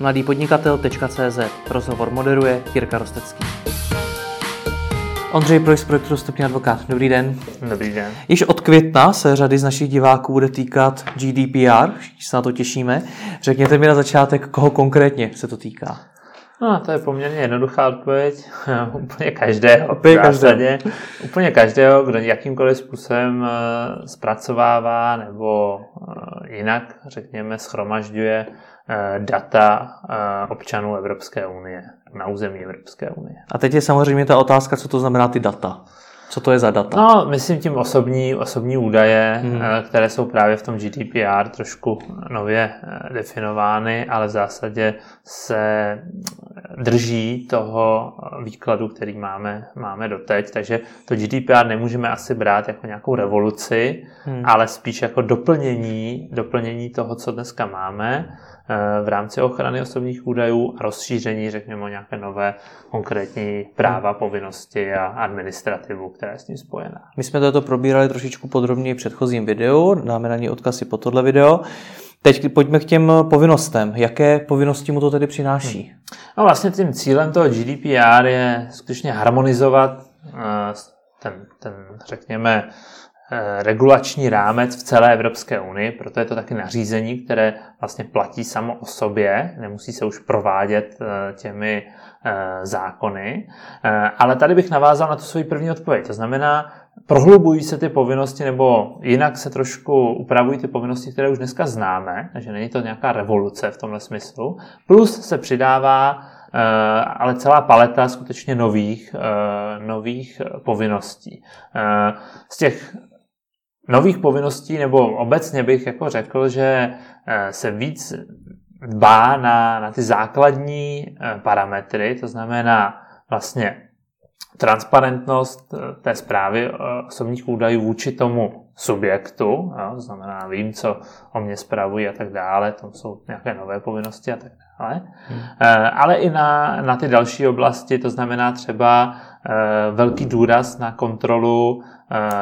mladýpodnikatel.cz Rozhovor moderuje Jirka Rostecký. Ondřej Projs projektu Stupně advokát. Dobrý den. Dobrý den. Již od května se řady z našich diváků bude týkat GDPR, všichni se na to těšíme. Řekněte mi na začátek, koho konkrétně se to týká. No, to je poměrně jednoduchá odpověď. úplně každého. Úplně každého. Úplně každého, kdo jakýmkoliv způsobem eh, zpracovává nebo eh, jinak, řekněme, schromažďuje data občanů Evropské unie na území Evropské unie. A teď je samozřejmě ta otázka, co to znamená ty data. Co to je za data? No, myslím tím osobní, osobní údaje, hmm. které jsou právě v tom GDPR trošku nově definovány, ale v zásadě se drží toho výkladu, který máme, máme doteď. Takže to GDPR nemůžeme asi brát jako nějakou revoluci, hmm. ale spíš jako doplnění, doplnění toho, co dneska máme eh, v rámci ochrany osobních údajů a rozšíření, řekněme, o nějaké nové konkrétní práva, povinnosti a administrativu, která je s tím spojená. My jsme toto probírali trošičku podrobněji v předchozím videu, dáme na ní odkazy po tohle video. Teď pojďme k těm povinnostem. Jaké povinnosti mu to tedy přináší? Hmm. No vlastně tím cílem toho GDPR je skutečně harmonizovat eh, ten, ten řekněme, eh, regulační rámec v celé Evropské unii, proto je to taky nařízení, které vlastně platí samo o sobě, nemusí se už provádět eh, těmi zákony. Ale tady bych navázal na tu svoji první odpověď. To znamená, prohlubují se ty povinnosti nebo jinak se trošku upravují ty povinnosti, které už dneska známe, takže není to nějaká revoluce v tomhle smyslu. Plus se přidává eh, ale celá paleta skutečně nových, eh, nových povinností. Eh, z těch nových povinností, nebo obecně bych jako řekl, že se víc dbá na, na ty základní parametry, to znamená vlastně transparentnost eh, té zprávy eh, osobních údajů vůči tomu subjektu, jo, to znamená, vím, co o mě spravují a tak dále, tam jsou nějaké nové povinnosti a tak dále, hmm. Eh, ale i na, na ty další oblasti, to znamená třeba velký důraz na kontrolu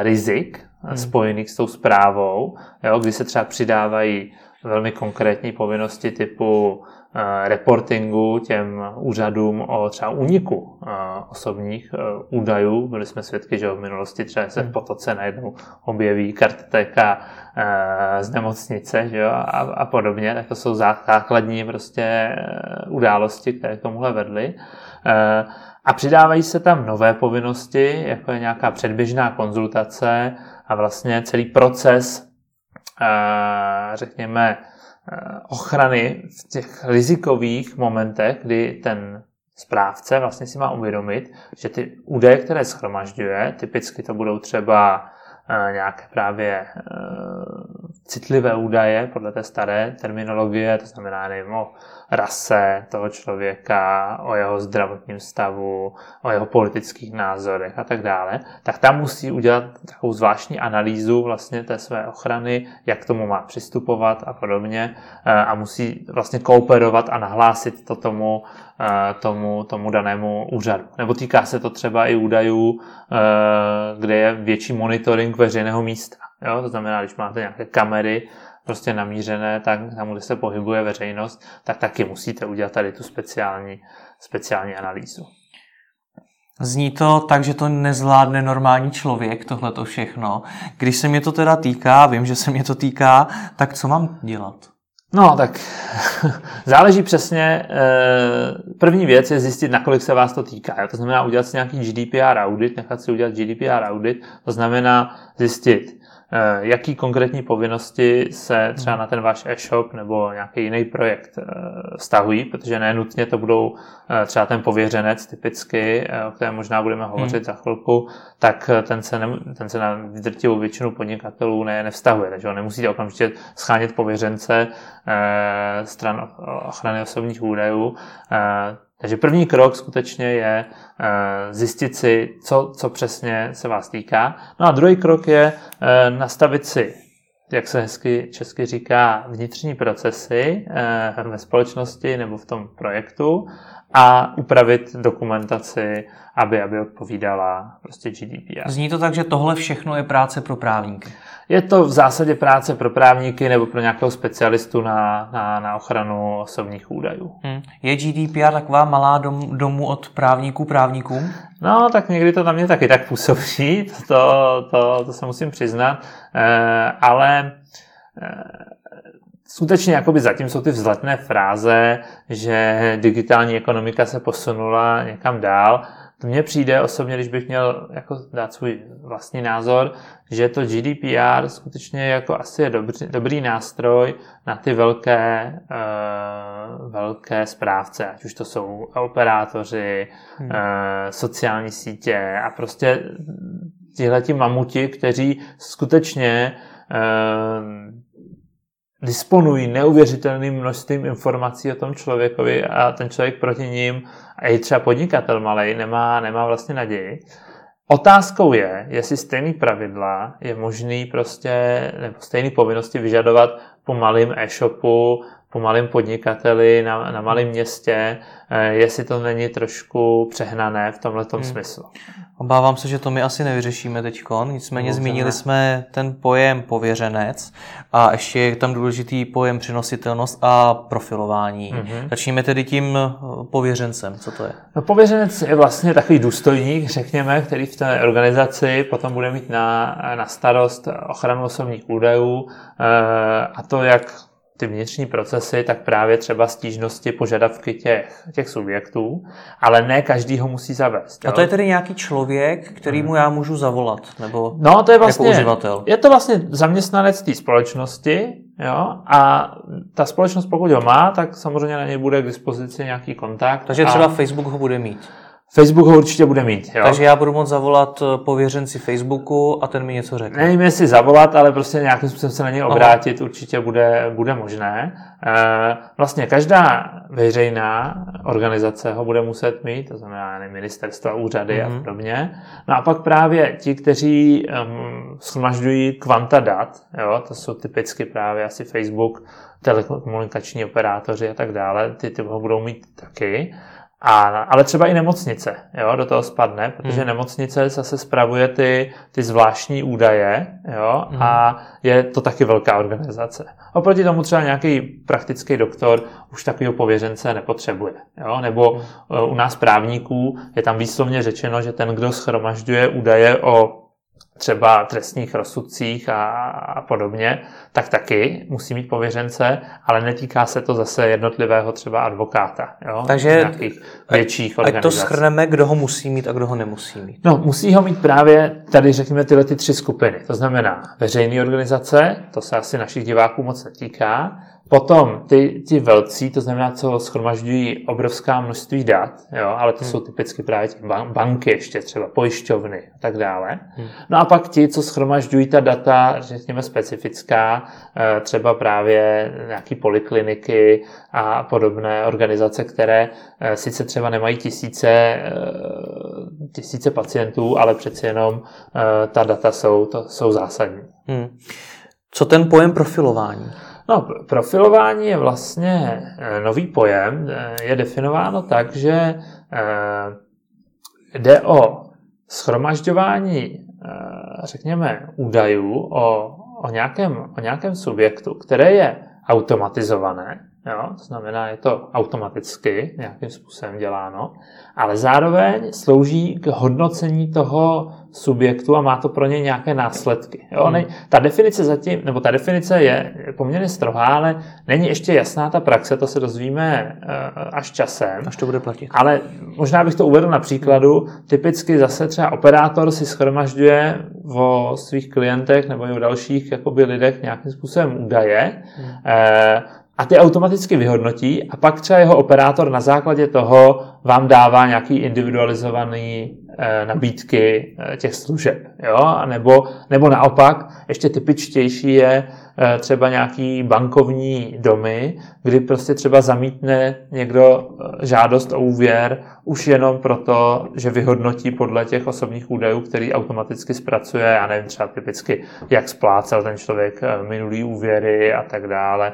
rizik hmm. spojených s tou zprávou, jo, kdy se třeba přidávají velmi konkrétní povinnosti typu Eh, reportingu těm úřadům o třeba úniku eh, osobních eh, údajů. Byli jsme svědky, že v minulosti třeba se v hmm. potoce najednou objeví kartotéka z nemocnice že jo, a, a podobně. Tak to jsou základní prostě události, které k tomuhle vedly. A přidávají se tam nové povinnosti, jako je nějaká předběžná konzultace a vlastně celý proces, řekněme, Eh, ochrany v těch rizikových momentech, kdy ten správce vlastně si má uvědomit, že ty údaje, které schromažďuje, typicky to budou třeba eh, nějaké právě eh, citlivé údaje podle té staré terminologie, to znamená, nevím, o rase toho člověka, o jeho zdravotním stavu, o jeho politických názorech a tak dále, tak tam musí udělat takovou zvláštní analýzu vlastně té své ochrany, jak k tomu má přistupovat a podobně eh, a musí vlastně kooperovat a nahlásit to tomu, eh, tomu, tomu danému úřadu. Nebo týká se to třeba i údajů, eh, kde je větší monitoring veřejného místa. Jo? To znamená, když máte nějaké kamery prostě namířené tak, tam, kde se pohybuje veřejnost, tak taky musíte udělat tady tu speciální, speciální analýzu. Zní to tak, že to nezvládne normální člověk, tohle to všechno. Když se mě to teda týká, vím, že se mě to týká, tak co mám dělat? No, tak záleží přesně. Eh, první věc je zjistit, nakolik se vás to týká. To znamená udělat si nějaký GDPR audit, nechat si udělat GDPR audit. To znamená zjistit, jaký konkrétní povinnosti se třeba na ten váš e-shop nebo nějaký jiný projekt eh, vztahují, protože nenutně to budou eh, třeba ten pověřenec typicky, o kterém možná budeme hovořit hmm. za chvilku, tak ten se, ne, ten se na drtivou většinu podnikatelů ne, nevztahuje, takže ho nemusíte okamžitě schánět pověřence stran ochrany osobních údajů. Takže první krok skutečně je eh, zjistit si, co, co přesně se vás týká. No a druhý krok je eh, nastavit si jak se hezky česky říká, vnitřní procesy ve společnosti nebo v tom projektu a upravit dokumentaci, aby, aby odpovídala prostě GDPR. Zní to tak, že tohle všechno je práce pro právníky. Je to v zásadě práce pro právníky nebo pro nějakého specialistu na, na, na ochranu osobních údajů. Hmm. Je GDPR taková malá dom, domů od právníků právníkům? No, tak někdy to na mě taky tak působí, to, to, to se musím přiznat, e, ale e, skutečně jakoby zatím jsou ty vzletné fráze, že digitální ekonomika se posunula někam dál. To mně přijde osobně, když bych měl jako dát svůj vlastní názor, že to GDPR skutečně jako asi je dobrý, dobrý nástroj na ty velké, uh, velké správce, ať už to jsou operátoři, hmm. uh, sociální sítě a prostě tihle ti mamuti, kteří skutečně uh, disponují neuvěřitelným množstvím informací o tom člověkovi a ten člověk proti ním, a i třeba podnikatel malý, nemá, nemá vlastně naději. Otázkou je, jestli stejný pravidla je možný prostě, nebo stejné povinnosti vyžadovat po malém e-shopu, po malém podnikateli na, na malém městě, eh, jestli to není trošku přehnané v tomhle hmm. smyslu. Obávám se, že to my asi nevyřešíme teď. Nicméně Můžeme. zmínili jsme ten pojem pověřenec a ještě je tam důležitý pojem přenositelnost a profilování. Mm-hmm. Začněme tedy tím eh, pověřencem. Co to je? No, pověřenec je vlastně takový důstojník, řekněme, který v té organizaci potom bude mít na, na starost ochranu osobních údajů eh, a to jak ty vnitřní procesy, tak právě třeba stížnosti, požadavky těch, těch subjektů, ale ne každý ho musí zavést. Jo? A to je tedy nějaký člověk, který mu já můžu zavolat, nebo no, to je vlastně, jako uživatel? Je to vlastně zaměstnanec té společnosti, jo, a ta společnost, pokud ho má, tak samozřejmě na něj bude k dispozici nějaký kontakt. Takže třeba a... Facebook ho bude mít. Facebook ho určitě bude mít. Jo? Takže já budu moct zavolat eh, pověřenci Facebooku a ten mi něco řekne. Nevím, jestli zavolat, ale prostě nějakým způsobem se na něj obrátit Aha. určitě bude, bude možné. E, vlastně každá veřejná organizace ho bude muset mít, to znamená nevím, ministerstva, úřady mm-hmm. a mhm. podobně. No a pak právě ti, kteří um, schromažďují kvanta dat, jo, to jsou typicky právě asi Facebook, telekomunikační operátoři a tak dále, ty, ty ho budou mít taky. A, ale třeba i nemocnice jo, do toho spadne, protože hmm. nemocnice zase spravuje ty, ty zvláštní údaje jo, hmm. a je to taky velká organizace. Oproti tomu třeba nějaký praktický doktor už takového pověřence nepotřebuje. Jo? Nebo hmm. u nás právníků je tam výslovně řečeno, že ten, kdo schromažďuje údaje o třeba trestních rozsudcích a, a podobně, tak taky musí mít pověřence, ale netýká se to zase jednotlivého třeba advokáta. Jo? Takže nějakých větších organizací. Ať to schrneme, kdo ho musí mít a kdo ho nemusí mít. No, musí ho mít právě tady, řekněme, tyhle ty tři skupiny. To znamená veřejné organizace, to se asi našich diváků moc netýká, Potom ty, ty velcí, to znamená, co schromažďují obrovská množství dat, jo, ale to hmm. jsou typicky právě ty banky ještě, třeba pojišťovny a tak dále. Hmm. No a pak ti, co schromažďují ta data, řekněme specifická, eh, třeba právě nějaký polikliniky a podobné organizace, které eh, sice třeba nemají tisíce, eh, tisíce pacientů, ale přeci jenom ta data jsou, to jsou zásadní. Hmm. Co ten pojem profilování? No, profilování je vlastně eh, nový pojem. Eh, je definováno tak, že eh, jde o schromažďování, řekněme, údajů o, o, nějakém, o nějakém subjektu, které je automatizované, jo? to znamená, je to automaticky nějakým způsobem děláno, ale zároveň slouží k hodnocení toho subjektu a má to pro ně nějaké následky. Jo? Hmm. Ta definice zatím, nebo ta definice je poměrně strohá, ale není ještě jasná ta praxe, to se dozvíme uh, až časem. Až to bude platit. Ale možná bych to uvedl na příkladu. Typicky zase třeba operátor si schromažďuje o svých klientech nebo i o dalších jakoby lidech nějakým způsobem údaje. Hmm. Uh, a ty automaticky vyhodnotí a pak třeba jeho operátor na základě toho vám dává nějaký individualizovaný e, nabídky e, těch služeb. Jo? A nebo, nebo naopak, ještě typičtější je, eh, třeba nějaký bankovní domy, kdy prostě třeba zamítne někdo eh, žádost o úvěr už jenom proto, že vyhodnotí podle těch osobních údajů, který automaticky zpracuje, já nevím, třeba typicky, jak splácel ten člověk minulý úvěry a tak dále,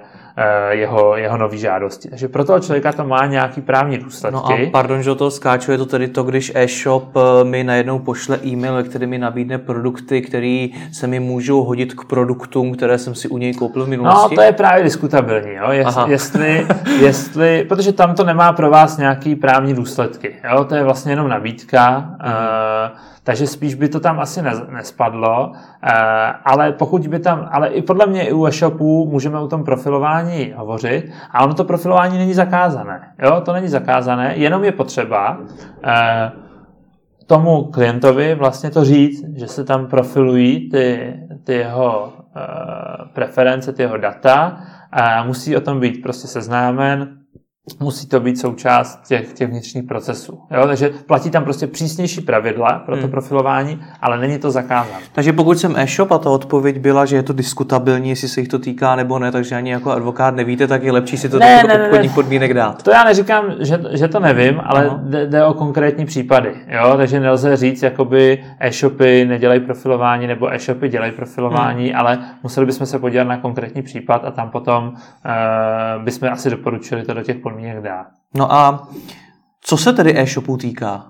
jeho, jeho nový žádosti. Takže pro toho člověka to má nějaký právní důsledky. No a pardon, že o toho skáču, je to tedy to, když e-shop mi najednou pošle e-mail, který mi nabídne produkty, které se mi můžou hodit k produktům, které jsem si u něj koupil v minulosti? No, to je právě diskutabilní, jo? Jest, jestli, jestli, protože tam to nemá pro vás nějaký právní důsledky. Jo? To je vlastně jenom nabídka, uh, takže spíš by to tam asi nespadlo, uh, ale pokud by tam, ale i podle mě i u e-shopů můžeme o tom profilování hovořit a ono to profilování není zakázané. Jo? To není zakázané, jenom je potřeba uh, tomu klientovi vlastně to říct, že se tam profilují ty, ty jeho uh, preference, ty jeho data a musí o tom být prostě seznámen, musí to být součást těch, těch vnitřních procesů. Jo? Takže platí tam prostě přísnější pravidla pro to hmm. profilování, ale není to zakázané. Takže pokud jsem e-shop a ta odpověď byla, že je to diskutabilní, jestli se jich to týká nebo ne, takže ani jako advokát nevíte, tak je lepší si to ne, do ne, obchodních ne. podmínek dát. To já neříkám, že, že to nevím, ale jde, jde o konkrétní případy. Jo? Takže nelze říct, jakoby e-shopy nedělají profilování nebo e-shopy dělají profilování, hmm. ale museli bychom se podívat na konkrétní případ a tam potom uh, bychom asi doporučili to do těch podmínek formě dá. No a co se tedy e-shopu týká?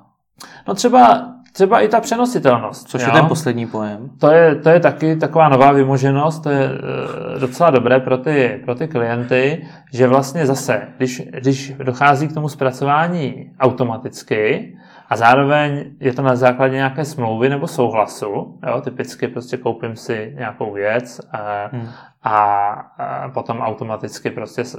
No třeba, třeba i ta přenositelnost. Což jo? je ten poslední pojem. To je, to je taky taková nová vymoženost, to je e, docela dobré pro ty, pro ty klienty, že vlastně zase, když, když dochází k tomu zpracování automaticky, a zároveň je to na základě nějaké smlouvy nebo souhlasu. Jo? Typicky prostě koupím si nějakou věc a, hmm. a, a potom automaticky prostě se,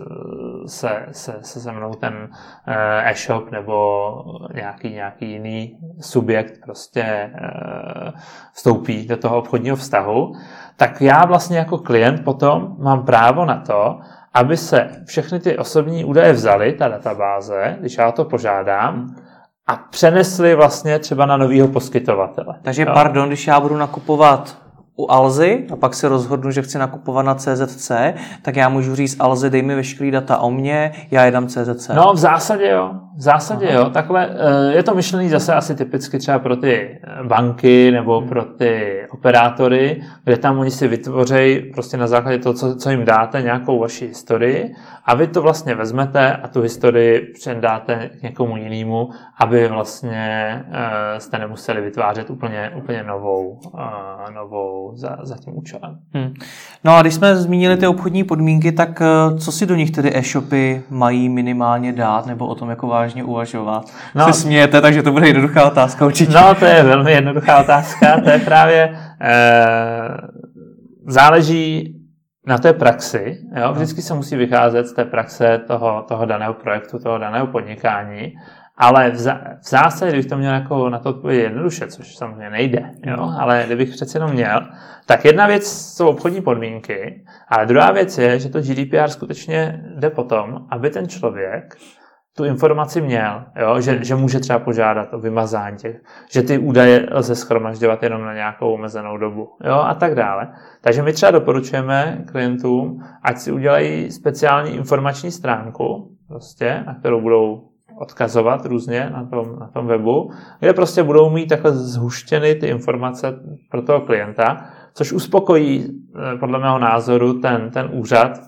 se, se, se mnou ten eh, e-shop nebo nějaký, nějaký jiný subjekt prostě eh, vstoupí do toho obchodního vztahu, tak já vlastně jako klient potom mám právo na to, aby se všechny ty osobní údaje vzaly, ta databáze, když já to požádám, hmm a přenesli vlastně třeba na nového poskytovatele. Takže jo? pardon, když já budu nakupovat u Alzy a pak se rozhodnu, že chci nakupovat na CZC, tak já můžu říct Alzy, dej mi veškerý data o mně, já je dám CZC. No v zásadě jo, v zásadě Aha. jo. Takhle eh, je to myšlený zase asi typicky třeba pro ty eh, banky nebo hmm. pro ty operátory, kde tam oni si vytvoří prostě na základě toho, co, co jim dáte, nějakou vaši historii a vy to vlastně vezmete a tu historii předáte někomu jinému, aby vlastně uh, jste nemuseli vytvářet úplně, úplně novou, uh, novou za, za tím účelem. Hmm. No a když jsme zmínili ty obchodní podmínky, tak uh, co si do nich tedy e-shopy mají minimálně dát nebo o tom jako vážně uvažovat? No, se smějete, takže to bude jednoduchá otázka určitě. No to je velmi jednoduchá otázka, to je právě uh, záleží na té praxi, jo, vždycky se musí vycházet z té praxe toho, toho daného projektu, toho daného podnikání, ale v, zá, v zásadě, kdybych to měl jako na to odpovědět jednoduše, což samozřejmě nejde, jo, ale kdybych přece jenom měl, tak jedna věc jsou obchodní podmínky, ale druhá věc je, že to GDPR skutečně jde potom, aby ten člověk tu informaci měl, jo? Že, že může třeba požádat o vymazání těch, že ty údaje lze schromažďovat jenom na nějakou omezenou dobu jo? a tak dále. Takže my třeba doporučujeme klientům, ať si udělají speciální informační stránku, prostě, na kterou budou odkazovat různě na tom, na tom webu, kde prostě budou mít takhle zhuštěny ty informace pro toho klienta, což uspokojí eh, podle mého názoru ten, ten úřad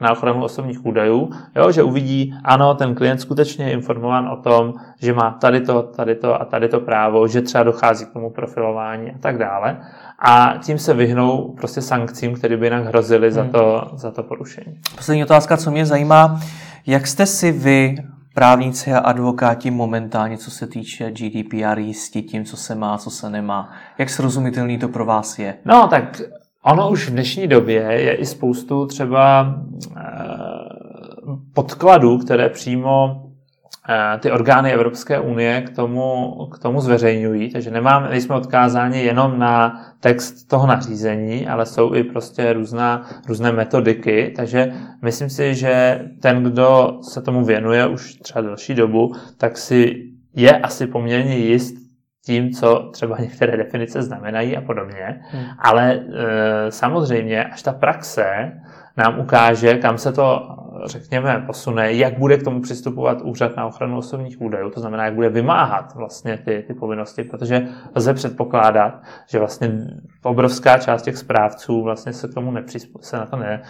na ochranu osobních údajů, jo, že uvidí, ano, ten klient skutečně je informován o tom, že má tady to, tady to a tady to právo, že třeba dochází k tomu profilování a tak dále. A tím se vyhnou prostě sankcím, které by jinak hrozily za, hmm. to, za to porušení. Poslední otázka, co mě zajímá, jak jste si vy právníci a advokáti momentálně, co se týče GDPR, jistí tím, co se má, co se nemá. Jak srozumitelný to pro vás je? No, tak Ono už v dnešní době je i spoustu třeba eh, podkladů, které přímo eh, ty orgány Evropské unie k tomu, k tomu zveřejňují, takže nemáme, nejsme odkázáni jenom na text toho nařízení, ale jsou i prostě různá, různé metodiky, takže myslím si, že ten, kdo se tomu věnuje už třeba delší dobu, tak si je asi poměrně jist tím, co třeba některé definice znamenají a podobně. Hmm. Ale e, samozřejmě, až ta praxe nám ukáže, kam se to, řekněme, posune, jak bude k tomu přistupovat úřad na ochranu osobních údajů, to znamená, jak bude vymáhat vlastně ty, ty povinnosti, protože lze předpokládat, že vlastně obrovská část těch správců vlastně se k tomu se na to ne,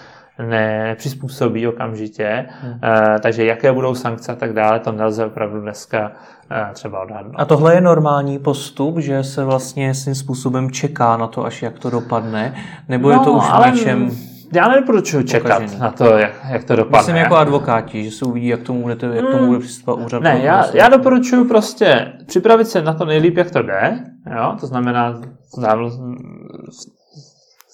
nepřizpůsobí okamžitě, hmm. uh, takže jaké budou sankce a tak dále, to nelze opravdu dneska uh, třeba odhadnout. A tohle je normální postup, že se vlastně svým způsobem čeká na to, až jak to dopadne, nebo no, je to už ale... něčem já nedoporučuji čekat pokažený. na to, jak, jak to dopadne. Myslím jako advokáti, že se uvidí, jak tomu, budete, jak tomu bude přistupovat úřad. Ne, já, já doporučuji prostě připravit se na to nejlíp, jak to jde. Jo? To znamená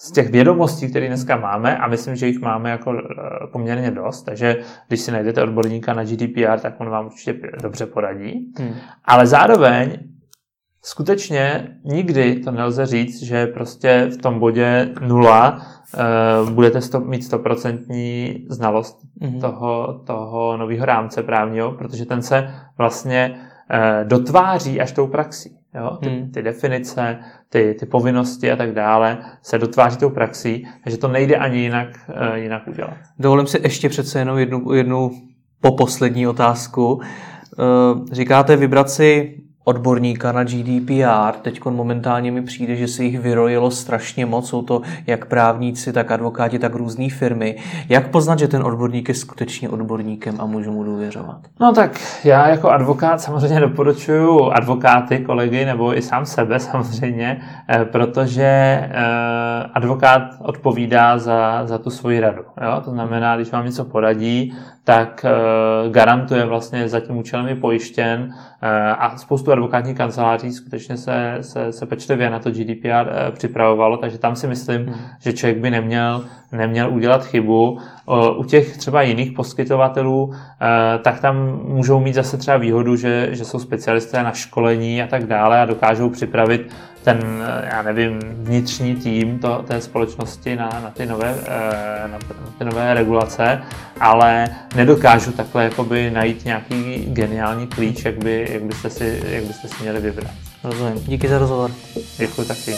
z těch vědomostí, které dneska máme, a myslím, že jich máme jako eh, poměrně dost, takže když si najdete odborníka na GDPR, tak on vám určitě dobře poradí. Hmm. Ale zároveň skutečně nikdy to nelze říct, že prostě v tom bodě nula uh, budete sto, mít stoprocentní znalost mm-hmm. toho, toho nového rámce právního, protože ten se vlastně uh, dotváří až tou praxí. Jo? Ty, hmm. ty definice, ty, ty povinnosti a tak dále se dotváří tou praxí, takže to nejde ani jinak, uh, jinak udělat. Dovolím si ještě přece jenom jednu, jednu poposlední otázku. Uh, říkáte vybrat si odborníka na GDPR. Teď momentálně mi přijde, že se jich vyrojilo strašně moc. Jsou to jak právníci, tak advokáti, tak různé firmy. Jak poznat, že ten odborník je skutečně odborníkem a můžu mu důvěřovat? No tak já jako advokát samozřejmě doporučuji advokáty, kolegy nebo i sám sebe samozřejmě, eh, protože eh, advokát odpovídá za, za tu svoji radu. Jo? To znamená, když vám něco poradí, tak eh, garantuje vlastně za tím účelem je pojištěn a spoustu advokátní kanceláří skutečně se, se, se pečlivě na to GDPR eh, připravovalo, takže tam si myslím, hmm. že člověk by neměl, neměl udělat chybu. U těch třeba jiných poskytovatelů, eh, tak tam můžou mít zase třeba výhodu, že, že jsou specialisté na školení a tak dále a dokážou připravit ten, eh, já nevím, vnitřní tým to, té společnosti na, na, ty nové, na, na ty nové regulace, ale nedokážu takhle jakoby najít nějaký geniální klíč, jak, by, jak byste si jak byste si měli vybrat. Rozumím. Díky za rozhovor. Děkuji taky.